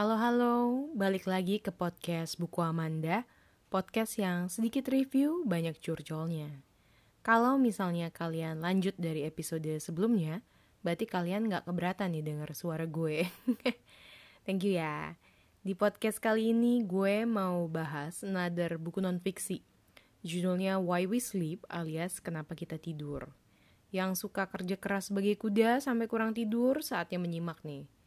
Halo-halo, balik lagi ke podcast Buku Amanda, podcast yang sedikit review, banyak curcolnya. Kalau misalnya kalian lanjut dari episode sebelumnya, berarti kalian gak keberatan nih denger suara gue. Thank you ya. Di podcast kali ini gue mau bahas another buku non-fiksi. Judulnya Why We Sleep alias Kenapa Kita Tidur. Yang suka kerja keras sebagai kuda sampai kurang tidur saatnya menyimak nih.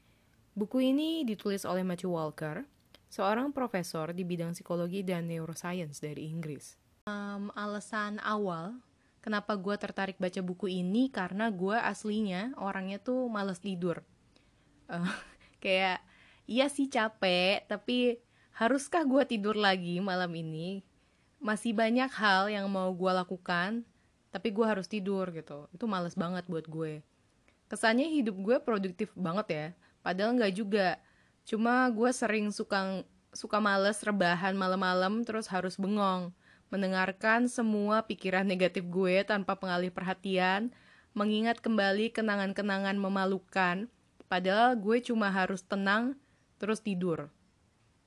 Buku ini ditulis oleh Matthew Walker, seorang profesor di bidang psikologi dan neuroscience dari Inggris. Um, alasan awal kenapa gue tertarik baca buku ini karena gue aslinya orangnya tuh males tidur. Uh, kayak iya sih capek, tapi haruskah gue tidur lagi malam ini? Masih banyak hal yang mau gue lakukan, tapi gue harus tidur gitu. Itu males banget buat gue. Kesannya hidup gue produktif banget ya, padahal nggak juga. Cuma gue sering suka suka males rebahan malam-malam terus harus bengong, mendengarkan semua pikiran negatif gue tanpa pengalih perhatian, mengingat kembali kenangan-kenangan memalukan, padahal gue cuma harus tenang terus tidur.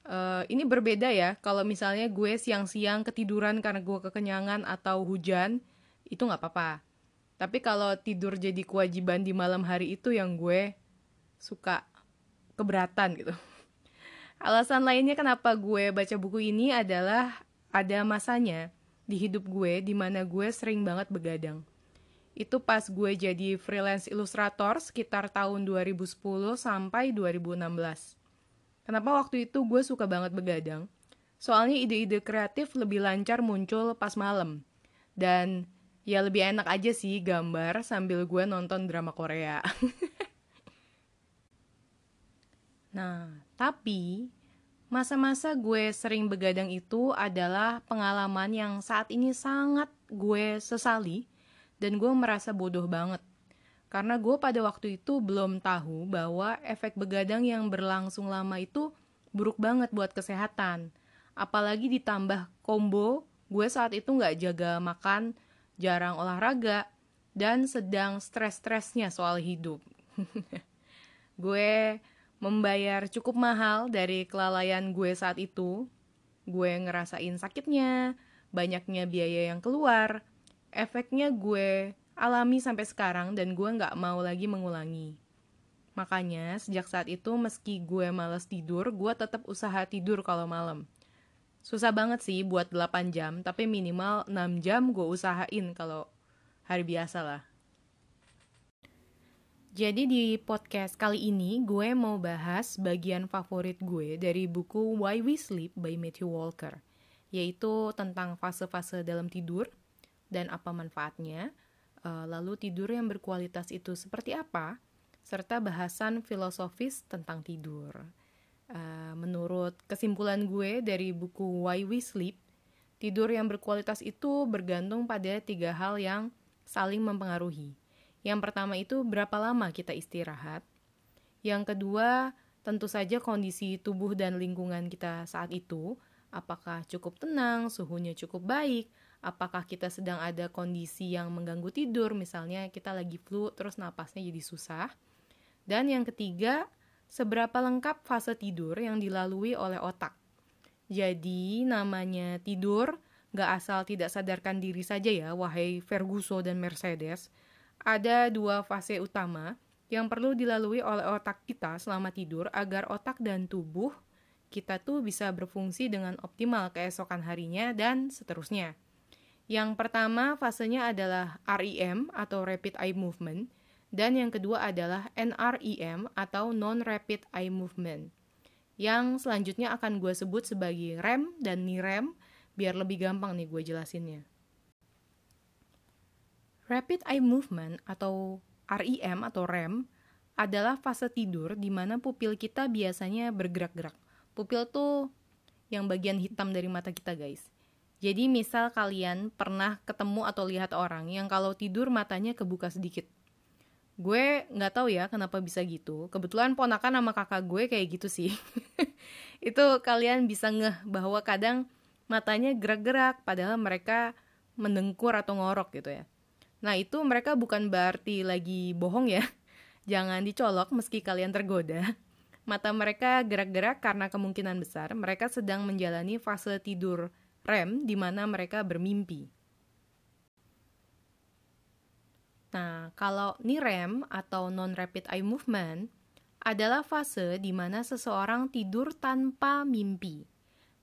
Uh, ini berbeda ya, kalau misalnya gue siang-siang ketiduran karena gue kekenyangan atau hujan, itu nggak apa-apa. Tapi kalau tidur jadi kewajiban di malam hari itu yang gue suka keberatan gitu. Alasan lainnya kenapa gue baca buku ini adalah ada masanya di hidup gue di mana gue sering banget begadang. Itu pas gue jadi freelance ilustrator sekitar tahun 2010 sampai 2016. Kenapa waktu itu gue suka banget begadang? Soalnya ide-ide kreatif lebih lancar muncul pas malam. Dan ya lebih enak aja sih gambar sambil gue nonton drama Korea. nah, tapi masa-masa gue sering begadang itu adalah pengalaman yang saat ini sangat gue sesali dan gue merasa bodoh banget. Karena gue pada waktu itu belum tahu bahwa efek begadang yang berlangsung lama itu buruk banget buat kesehatan. Apalagi ditambah combo, gue saat itu nggak jaga makan, jarang olahraga, dan sedang stres-stresnya soal hidup. gue membayar cukup mahal dari kelalaian gue saat itu. Gue ngerasain sakitnya, banyaknya biaya yang keluar. Efeknya gue alami sampai sekarang dan gue nggak mau lagi mengulangi. Makanya sejak saat itu meski gue males tidur, gue tetap usaha tidur kalau malam. Susah banget sih buat 8 jam, tapi minimal 6 jam gue usahain kalau hari biasa lah. Jadi di podcast kali ini gue mau bahas bagian favorit gue dari buku Why We Sleep by Matthew Walker, yaitu tentang fase-fase dalam tidur dan apa manfaatnya, uh, lalu tidur yang berkualitas itu seperti apa, serta bahasan filosofis tentang tidur. Uh, menurut kesimpulan gue dari buku Why We Sleep, tidur yang berkualitas itu bergantung pada tiga hal yang saling mempengaruhi. Yang pertama itu berapa lama kita istirahat. Yang kedua, tentu saja kondisi tubuh dan lingkungan kita saat itu, apakah cukup tenang, suhunya cukup baik, apakah kita sedang ada kondisi yang mengganggu tidur, misalnya kita lagi flu terus napasnya jadi susah. Dan yang ketiga, seberapa lengkap fase tidur yang dilalui oleh otak. Jadi namanya tidur gak asal tidak sadarkan diri saja ya, wahai Ferguson dan Mercedes. Ada dua fase utama yang perlu dilalui oleh otak kita selama tidur agar otak dan tubuh kita tuh bisa berfungsi dengan optimal keesokan harinya dan seterusnya. Yang pertama fasenya adalah REM atau Rapid Eye Movement dan yang kedua adalah NREM atau Non-Rapid Eye Movement. Yang selanjutnya akan gue sebut sebagai REM dan NIREM biar lebih gampang nih gue jelasinnya. Rapid Eye Movement atau REM atau REM adalah fase tidur di mana pupil kita biasanya bergerak-gerak. Pupil tuh yang bagian hitam dari mata kita guys. Jadi misal kalian pernah ketemu atau lihat orang yang kalau tidur matanya kebuka sedikit. Gue nggak tahu ya kenapa bisa gitu. Kebetulan ponakan sama kakak gue kayak gitu sih. itu kalian bisa ngeh bahwa kadang matanya gerak-gerak padahal mereka mendengkur atau ngorok gitu ya. Nah itu mereka bukan berarti lagi bohong ya. Jangan dicolok meski kalian tergoda. mata mereka gerak-gerak karena kemungkinan besar mereka sedang menjalani fase tidur REM di mana mereka bermimpi. Nah, kalau NIREM atau non-rapid eye movement adalah fase di mana seseorang tidur tanpa mimpi.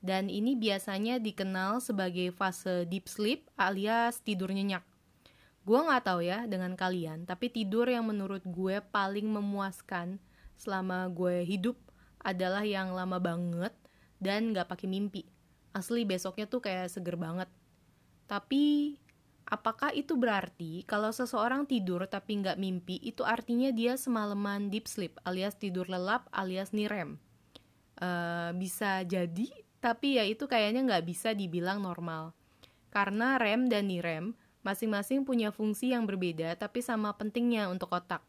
Dan ini biasanya dikenal sebagai fase deep sleep alias tidur nyenyak. Gue nggak tahu ya dengan kalian, tapi tidur yang menurut gue paling memuaskan selama gue hidup adalah yang lama banget dan nggak pakai mimpi. Asli besoknya tuh kayak seger banget. Tapi apakah itu berarti kalau seseorang tidur tapi nggak mimpi itu artinya dia semalaman deep sleep alias tidur lelap alias nirem? Uh, bisa jadi, tapi ya itu kayaknya nggak bisa dibilang normal. Karena REM dan NIREM Masing-masing punya fungsi yang berbeda, tapi sama pentingnya untuk otak.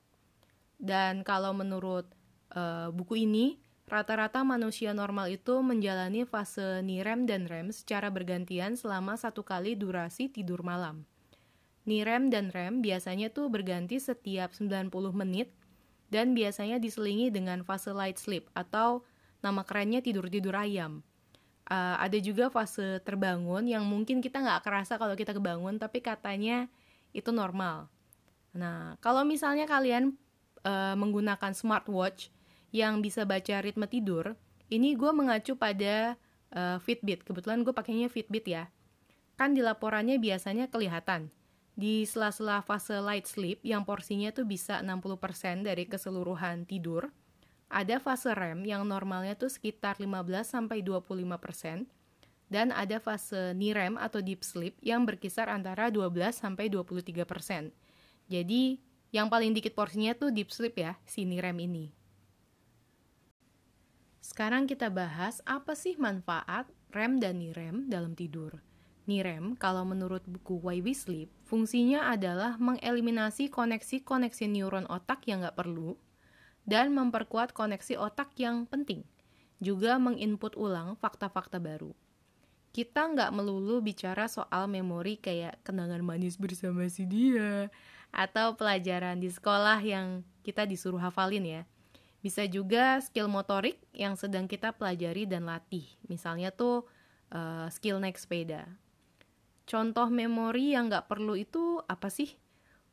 Dan kalau menurut uh, buku ini, rata-rata manusia normal itu menjalani fase NIREM dan REM secara bergantian selama satu kali durasi tidur malam. NIREM dan REM biasanya tuh berganti setiap 90 menit dan biasanya diselingi dengan fase light sleep atau nama kerennya tidur-tidur ayam uh, ada juga fase terbangun yang mungkin kita nggak kerasa kalau kita kebangun tapi katanya itu normal. Nah kalau misalnya kalian uh, menggunakan smartwatch yang bisa baca ritme tidur, ini gue mengacu pada uh, Fitbit. Kebetulan gue pakainya Fitbit ya. Kan di laporannya biasanya kelihatan di sela-sela fase light sleep yang porsinya tuh bisa 60% dari keseluruhan tidur ada fase REM yang normalnya tuh sekitar 15 sampai 25% dan ada fase NIREM atau deep sleep yang berkisar antara 12 sampai 23%. Jadi, yang paling dikit porsinya tuh deep sleep ya, si NIREM ini. Sekarang kita bahas apa sih manfaat REM dan NIREM dalam tidur. NIREM, kalau menurut buku Why We Sleep, fungsinya adalah mengeliminasi koneksi-koneksi neuron otak yang nggak perlu, dan memperkuat koneksi otak yang penting, juga menginput ulang fakta-fakta baru. Kita nggak melulu bicara soal memori kayak kenangan manis bersama si dia, atau pelajaran di sekolah yang kita disuruh hafalin ya. Bisa juga skill motorik yang sedang kita pelajari dan latih. Misalnya tuh uh, skill naik sepeda. Contoh memori yang nggak perlu itu apa sih?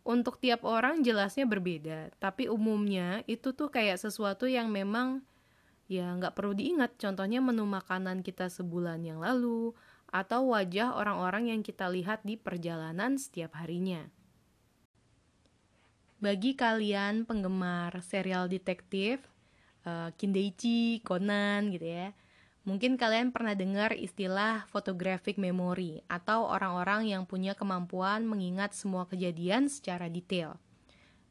Untuk tiap orang jelasnya berbeda, tapi umumnya itu tuh kayak sesuatu yang memang ya nggak perlu diingat. Contohnya menu makanan kita sebulan yang lalu, atau wajah orang-orang yang kita lihat di perjalanan setiap harinya. Bagi kalian penggemar serial detektif, uh, Kindeichi, Conan gitu ya, Mungkin kalian pernah dengar istilah photographic memory atau orang-orang yang punya kemampuan mengingat semua kejadian secara detail.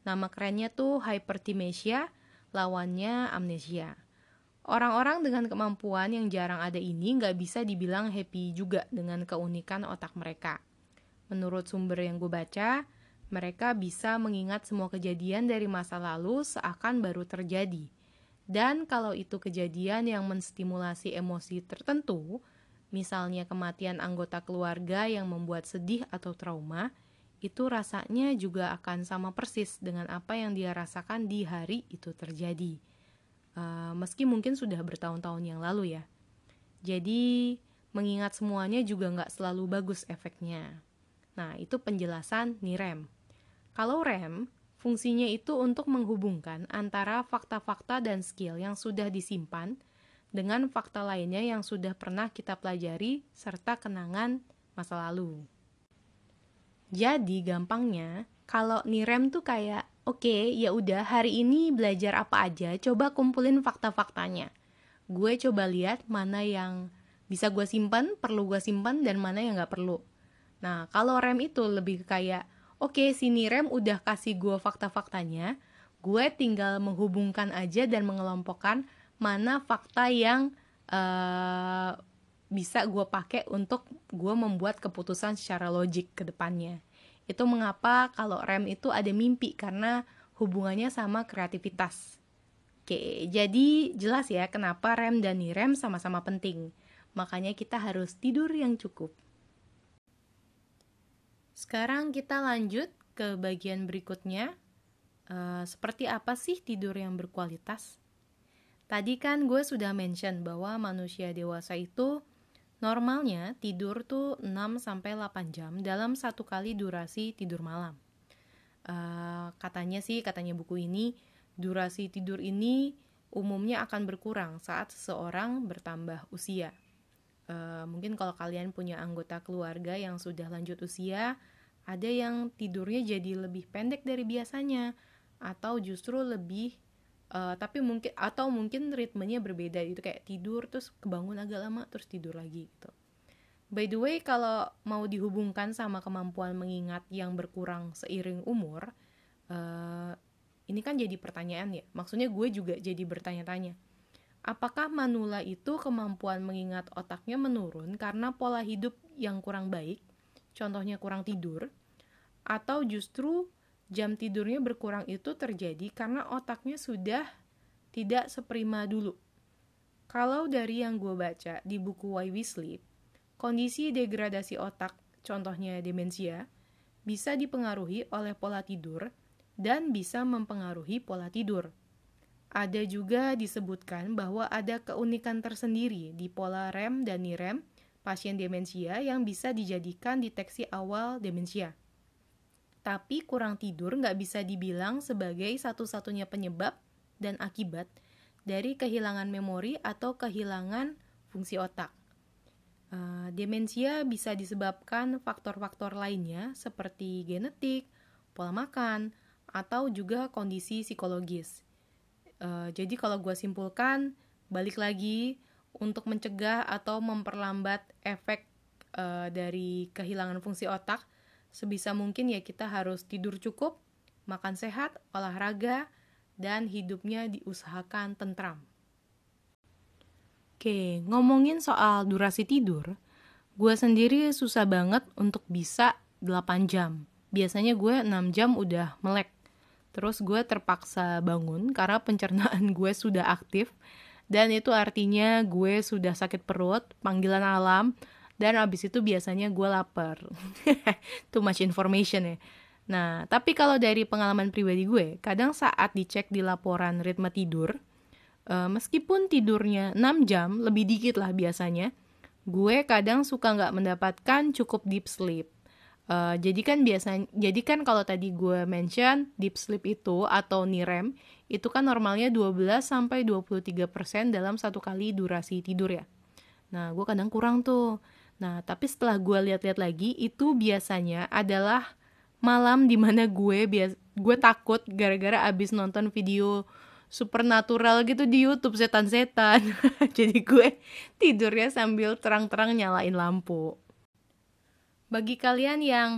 Nama kerennya tuh hypertimesia, lawannya amnesia. Orang-orang dengan kemampuan yang jarang ada ini nggak bisa dibilang happy juga dengan keunikan otak mereka. Menurut sumber yang gue baca, mereka bisa mengingat semua kejadian dari masa lalu seakan baru terjadi – dan kalau itu kejadian yang menstimulasi emosi tertentu, misalnya kematian anggota keluarga yang membuat sedih atau trauma, itu rasanya juga akan sama persis dengan apa yang dia rasakan di hari itu terjadi. Uh, meski mungkin sudah bertahun-tahun yang lalu ya. Jadi mengingat semuanya juga nggak selalu bagus efeknya. Nah itu penjelasan nih rem. Kalau rem Fungsinya itu untuk menghubungkan antara fakta-fakta dan skill yang sudah disimpan dengan fakta lainnya yang sudah pernah kita pelajari serta kenangan masa lalu. Jadi gampangnya, kalau nirem tuh kayak, oke okay, ya udah hari ini belajar apa aja, coba kumpulin fakta-faktanya. Gue coba lihat mana yang bisa gue simpan, perlu gue simpan, dan mana yang nggak perlu. Nah, kalau rem itu lebih kayak, oke si Nirem udah kasih gue fakta-faktanya, gue tinggal menghubungkan aja dan mengelompokkan mana fakta yang uh, bisa gue pakai untuk gue membuat keputusan secara logik ke depannya. Itu mengapa kalau rem itu ada mimpi karena hubungannya sama kreativitas. Oke, jadi jelas ya kenapa rem dan nirem sama-sama penting. Makanya kita harus tidur yang cukup. Sekarang kita lanjut ke bagian berikutnya. Uh, seperti apa sih tidur yang berkualitas? Tadi kan gue sudah mention bahwa manusia dewasa itu normalnya tidur tuh 6-8 jam dalam satu kali durasi tidur malam. Uh, katanya sih, katanya buku ini, durasi tidur ini umumnya akan berkurang saat seseorang bertambah usia. Uh, mungkin kalau kalian punya anggota keluarga yang sudah lanjut usia, ada yang tidurnya jadi lebih pendek dari biasanya, atau justru lebih uh, tapi mungkin atau mungkin ritmenya berbeda. Itu kayak tidur terus kebangun agak lama terus tidur lagi gitu. By the way kalau mau dihubungkan sama kemampuan mengingat yang berkurang seiring umur uh, ini kan jadi pertanyaan ya. Maksudnya gue juga jadi bertanya-tanya. Apakah manula itu kemampuan mengingat otaknya menurun karena pola hidup yang kurang baik contohnya kurang tidur atau justru jam tidurnya berkurang itu terjadi karena otaknya sudah tidak seprima dulu. Kalau dari yang gue baca di buku Why We Sleep, kondisi degradasi otak, contohnya demensia, bisa dipengaruhi oleh pola tidur dan bisa mempengaruhi pola tidur. Ada juga disebutkan bahwa ada keunikan tersendiri di pola REM dan NIREM pasien demensia yang bisa dijadikan deteksi awal demensia. Tapi kurang tidur nggak bisa dibilang sebagai satu-satunya penyebab dan akibat dari kehilangan memori atau kehilangan fungsi otak. Uh, demensia bisa disebabkan faktor-faktor lainnya seperti genetik, pola makan, atau juga kondisi psikologis. Uh, jadi kalau gue simpulkan, balik lagi untuk mencegah atau memperlambat efek uh, dari kehilangan fungsi otak, sebisa mungkin ya kita harus tidur cukup, makan sehat, olahraga, dan hidupnya diusahakan tentram. Oke, ngomongin soal durasi tidur, gue sendiri susah banget untuk bisa 8 jam. Biasanya gue 6 jam udah melek. Terus gue terpaksa bangun karena pencernaan gue sudah aktif. Dan itu artinya gue sudah sakit perut, panggilan alam, dan abis itu biasanya gue lapar. Too much information ya. Nah tapi kalau dari pengalaman pribadi gue kadang saat dicek di laporan ritme tidur uh, meskipun tidurnya 6 jam lebih dikit lah biasanya gue kadang suka nggak mendapatkan cukup deep sleep. Uh, jadi kan biasanya, jadi kan kalau tadi gue mention deep sleep itu atau NIREM itu kan normalnya 12 sampai 23% dalam satu kali durasi tidur ya. Nah, gue kadang kurang tuh. Nah, tapi setelah gue lihat-lihat lagi, itu biasanya adalah malam di mana gue bias gue takut gara-gara abis nonton video supernatural gitu di YouTube setan-setan. Jadi gue tidurnya sambil terang-terang nyalain lampu. Bagi kalian yang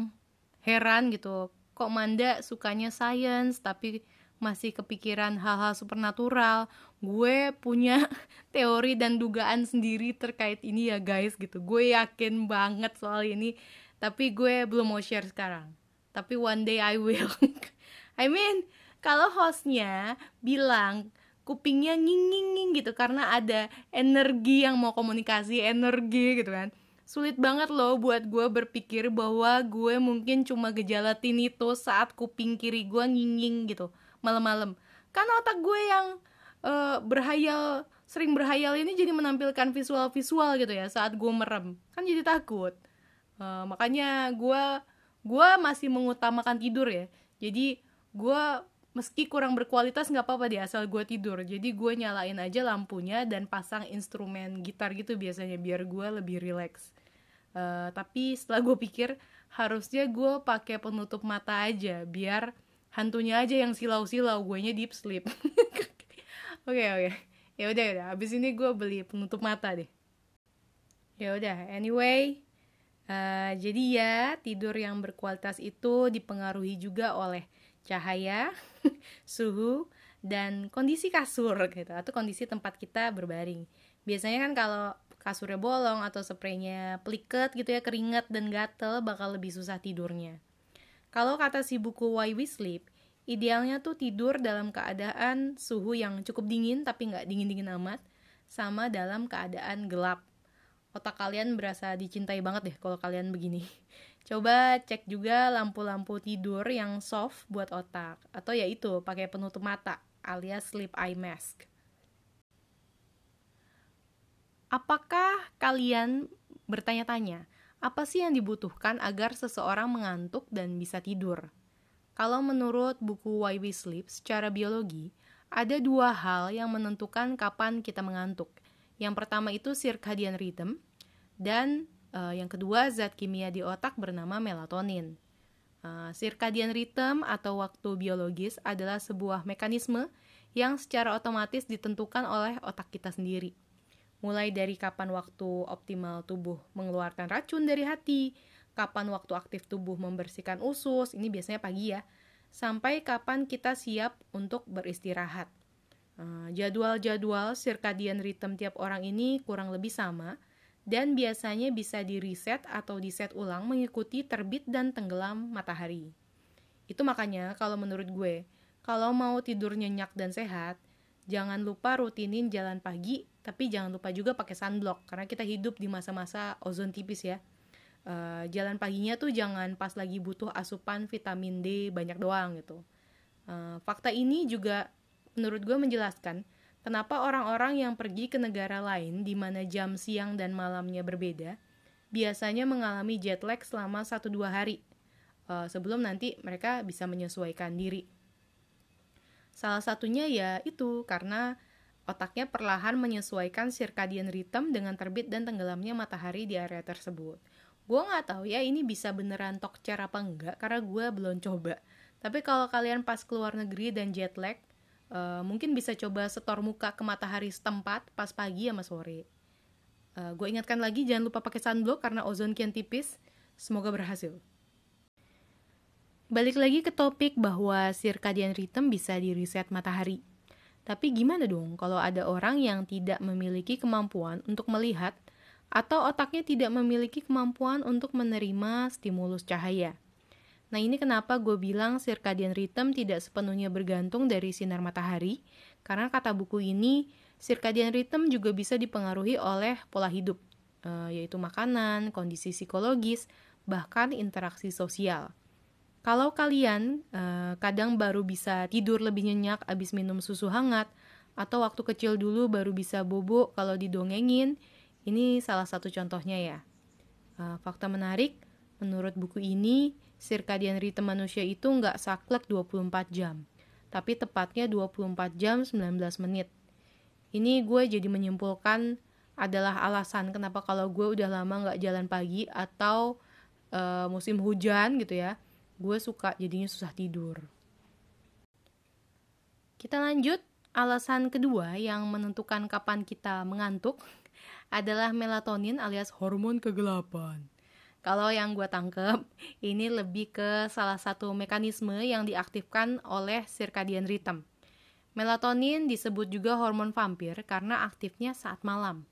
heran gitu, kok Manda sukanya science tapi masih kepikiran hal-hal supernatural. Gue punya teori dan dugaan sendiri terkait ini ya guys gitu. Gue yakin banget soal ini. Tapi gue belum mau share sekarang. Tapi one day I will. I mean kalau hostnya bilang kupingnya nging gitu karena ada energi yang mau komunikasi energi gitu kan. Sulit banget loh buat gue berpikir bahwa gue mungkin cuma gejala tinnitus saat kuping kiri gue nginging gitu malam-malam. Kan otak gue yang uh, berhayal sering berhayal ini jadi menampilkan visual-visual gitu ya saat gue merem. Kan jadi takut. Uh, makanya gue gue masih mengutamakan tidur ya. Jadi gue meski kurang berkualitas nggak apa-apa di asal gue tidur. Jadi gue nyalain aja lampunya dan pasang instrumen gitar gitu biasanya biar gue lebih rileks. Uh, tapi setelah gue pikir harusnya gue pakai penutup mata aja biar hantunya aja yang silau-silau gue nya deep sleep. Oke oke. Ya udah ya udah. Abis ini gue beli penutup mata deh. Ya udah anyway uh, jadi ya tidur yang berkualitas itu dipengaruhi juga oleh cahaya suhu dan kondisi kasur gitu atau kondisi tempat kita berbaring. Biasanya kan kalau kasurnya bolong atau spraynya pliket gitu ya keringat dan gatel bakal lebih susah tidurnya kalau kata si buku Why We Sleep, idealnya tuh tidur dalam keadaan suhu yang cukup dingin tapi nggak dingin-dingin amat, sama dalam keadaan gelap. Otak kalian berasa dicintai banget deh kalau kalian begini. Coba cek juga lampu-lampu tidur yang soft buat otak, atau ya itu pakai penutup mata alias sleep eye mask. Apakah kalian bertanya-tanya, apa sih yang dibutuhkan agar seseorang mengantuk dan bisa tidur? Kalau menurut buku Why We Sleep secara biologi, ada dua hal yang menentukan kapan kita mengantuk. Yang pertama itu circadian rhythm dan uh, yang kedua zat kimia di otak bernama melatonin. Uh, circadian rhythm atau waktu biologis adalah sebuah mekanisme yang secara otomatis ditentukan oleh otak kita sendiri. Mulai dari kapan waktu optimal tubuh mengeluarkan racun dari hati, kapan waktu aktif tubuh membersihkan usus, ini biasanya pagi ya, sampai kapan kita siap untuk beristirahat. Uh, jadwal-jadwal circadian rhythm tiap orang ini kurang lebih sama, dan biasanya bisa di reset atau di set ulang mengikuti terbit dan tenggelam matahari. Itu makanya kalau menurut gue, kalau mau tidur nyenyak dan sehat, jangan lupa rutinin jalan pagi, tapi jangan lupa juga pakai sunblock karena kita hidup di masa-masa ozon tipis ya uh, jalan paginya tuh jangan pas lagi butuh asupan vitamin D banyak doang gitu. Uh, fakta ini juga menurut gue menjelaskan kenapa orang-orang yang pergi ke negara lain di mana jam siang dan malamnya berbeda biasanya mengalami jet lag selama 1-2 hari uh, sebelum nanti mereka bisa menyesuaikan diri. Salah satunya ya itu karena otaknya perlahan menyesuaikan circadian rhythm dengan terbit dan tenggelamnya matahari di area tersebut. Gue nggak tahu ya ini bisa beneran tokcer apa enggak karena gue belum coba. Tapi kalau kalian pas keluar negeri dan jet lag uh, mungkin bisa coba setor muka ke matahari setempat pas pagi sama sore. Uh, gue ingatkan lagi jangan lupa pakai sunblock karena ozon kian tipis. Semoga berhasil. Balik lagi ke topik bahwa circadian rhythm bisa di reset matahari tapi gimana dong kalau ada orang yang tidak memiliki kemampuan untuk melihat atau otaknya tidak memiliki kemampuan untuk menerima stimulus cahaya. Nah ini kenapa gue bilang circadian rhythm tidak sepenuhnya bergantung dari sinar matahari, karena kata buku ini, circadian rhythm juga bisa dipengaruhi oleh pola hidup, e, yaitu makanan, kondisi psikologis, bahkan interaksi sosial. Kalau kalian e, kadang baru bisa tidur lebih nyenyak abis minum susu hangat, atau waktu kecil dulu baru bisa bobo kalau didongengin, ini salah satu contohnya ya. Uh, fakta menarik, menurut buku ini, circadian rhythm manusia itu nggak saklek 24 jam, tapi tepatnya 24 jam 19 menit. Ini gue jadi menyimpulkan adalah alasan kenapa kalau gue udah lama nggak jalan pagi atau uh, musim hujan gitu ya, gue suka jadinya susah tidur. Kita lanjut, alasan kedua yang menentukan kapan kita mengantuk adalah melatonin alias hormon kegelapan. Kalau yang gue tangkep, ini lebih ke salah satu mekanisme yang diaktifkan oleh circadian rhythm. Melatonin disebut juga hormon vampir karena aktifnya saat malam.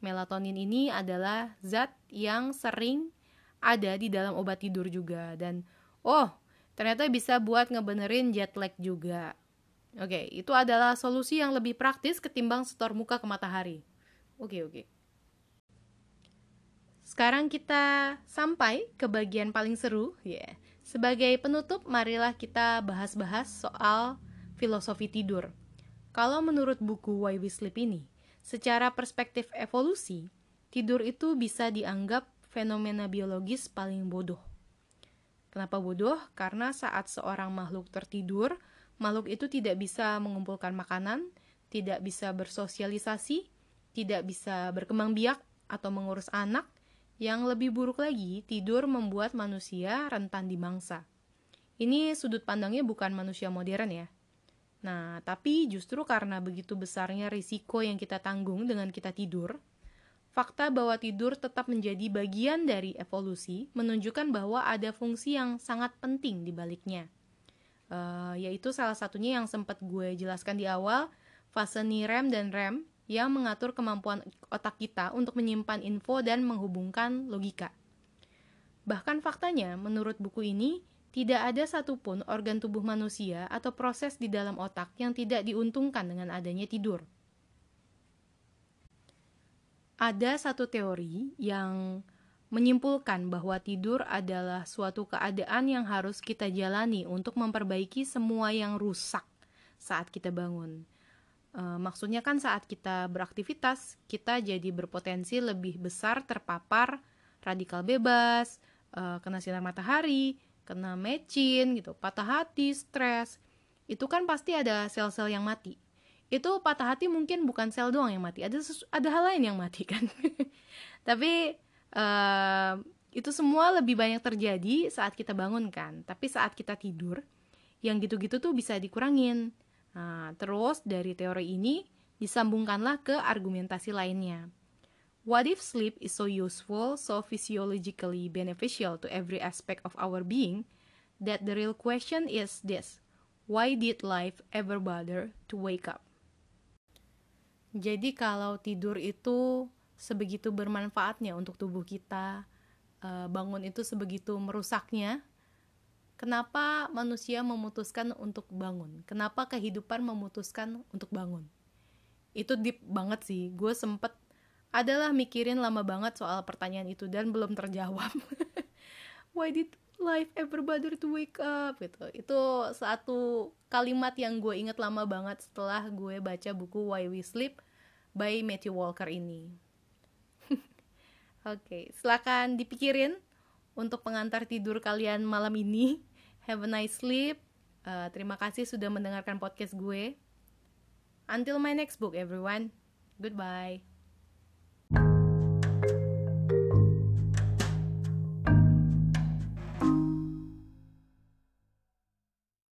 Melatonin ini adalah zat yang sering ada di dalam obat tidur juga dan oh, ternyata bisa buat ngebenerin jet lag juga. Oke, itu adalah solusi yang lebih praktis ketimbang setor muka ke matahari. Oke, oke. Sekarang kita sampai ke bagian paling seru, ya. Yeah. Sebagai penutup, marilah kita bahas-bahas soal filosofi tidur. Kalau menurut buku Why We Sleep ini, secara perspektif evolusi, tidur itu bisa dianggap fenomena biologis paling bodoh. Kenapa bodoh? Karena saat seorang makhluk tertidur, makhluk itu tidak bisa mengumpulkan makanan, tidak bisa bersosialisasi, tidak bisa berkembang biak atau mengurus anak, yang lebih buruk lagi, tidur membuat manusia rentan di mangsa. Ini sudut pandangnya bukan manusia modern ya. Nah, tapi justru karena begitu besarnya risiko yang kita tanggung dengan kita tidur, fakta bahwa tidur tetap menjadi bagian dari evolusi menunjukkan bahwa ada fungsi yang sangat penting di baliknya. Uh, yaitu salah satunya yang sempat gue jelaskan di awal, fase NIREM dan REM yang mengatur kemampuan otak kita untuk menyimpan info dan menghubungkan logika. Bahkan faktanya, menurut buku ini, tidak ada satupun organ tubuh manusia atau proses di dalam otak yang tidak diuntungkan dengan adanya tidur. Ada satu teori yang menyimpulkan bahwa tidur adalah suatu keadaan yang harus kita jalani untuk memperbaiki semua yang rusak saat kita bangun. Uh, maksudnya kan saat kita beraktivitas, kita jadi berpotensi lebih besar terpapar radikal bebas, uh, kena sinar matahari, kena mecin gitu, patah hati, stres. Itu kan pasti ada sel-sel yang mati. Itu patah hati mungkin bukan sel doang yang mati, ada ada hal lain yang mati kan. Tapi uh, itu semua lebih banyak terjadi saat kita bangun kan. Tapi saat kita tidur, yang gitu-gitu tuh bisa dikurangin Nah, terus dari teori ini disambungkanlah ke argumentasi lainnya. What if sleep is so useful, so physiologically beneficial to every aspect of our being, that the real question is this, why did life ever bother to wake up? Jadi kalau tidur itu sebegitu bermanfaatnya untuk tubuh kita, eh, bangun itu sebegitu merusaknya, Kenapa manusia memutuskan untuk bangun? Kenapa kehidupan memutuskan untuk bangun? Itu deep banget sih. Gue sempet adalah mikirin lama banget soal pertanyaan itu dan belum terjawab. Why did life ever bother to wake up? Gitu. Itu satu kalimat yang gue inget lama banget setelah gue baca buku Why We Sleep by Matthew Walker ini. Oke, okay, silakan dipikirin untuk pengantar tidur kalian malam ini. Have a nice sleep. Uh, terima kasih sudah mendengarkan podcast gue. Until my next book, everyone. Goodbye.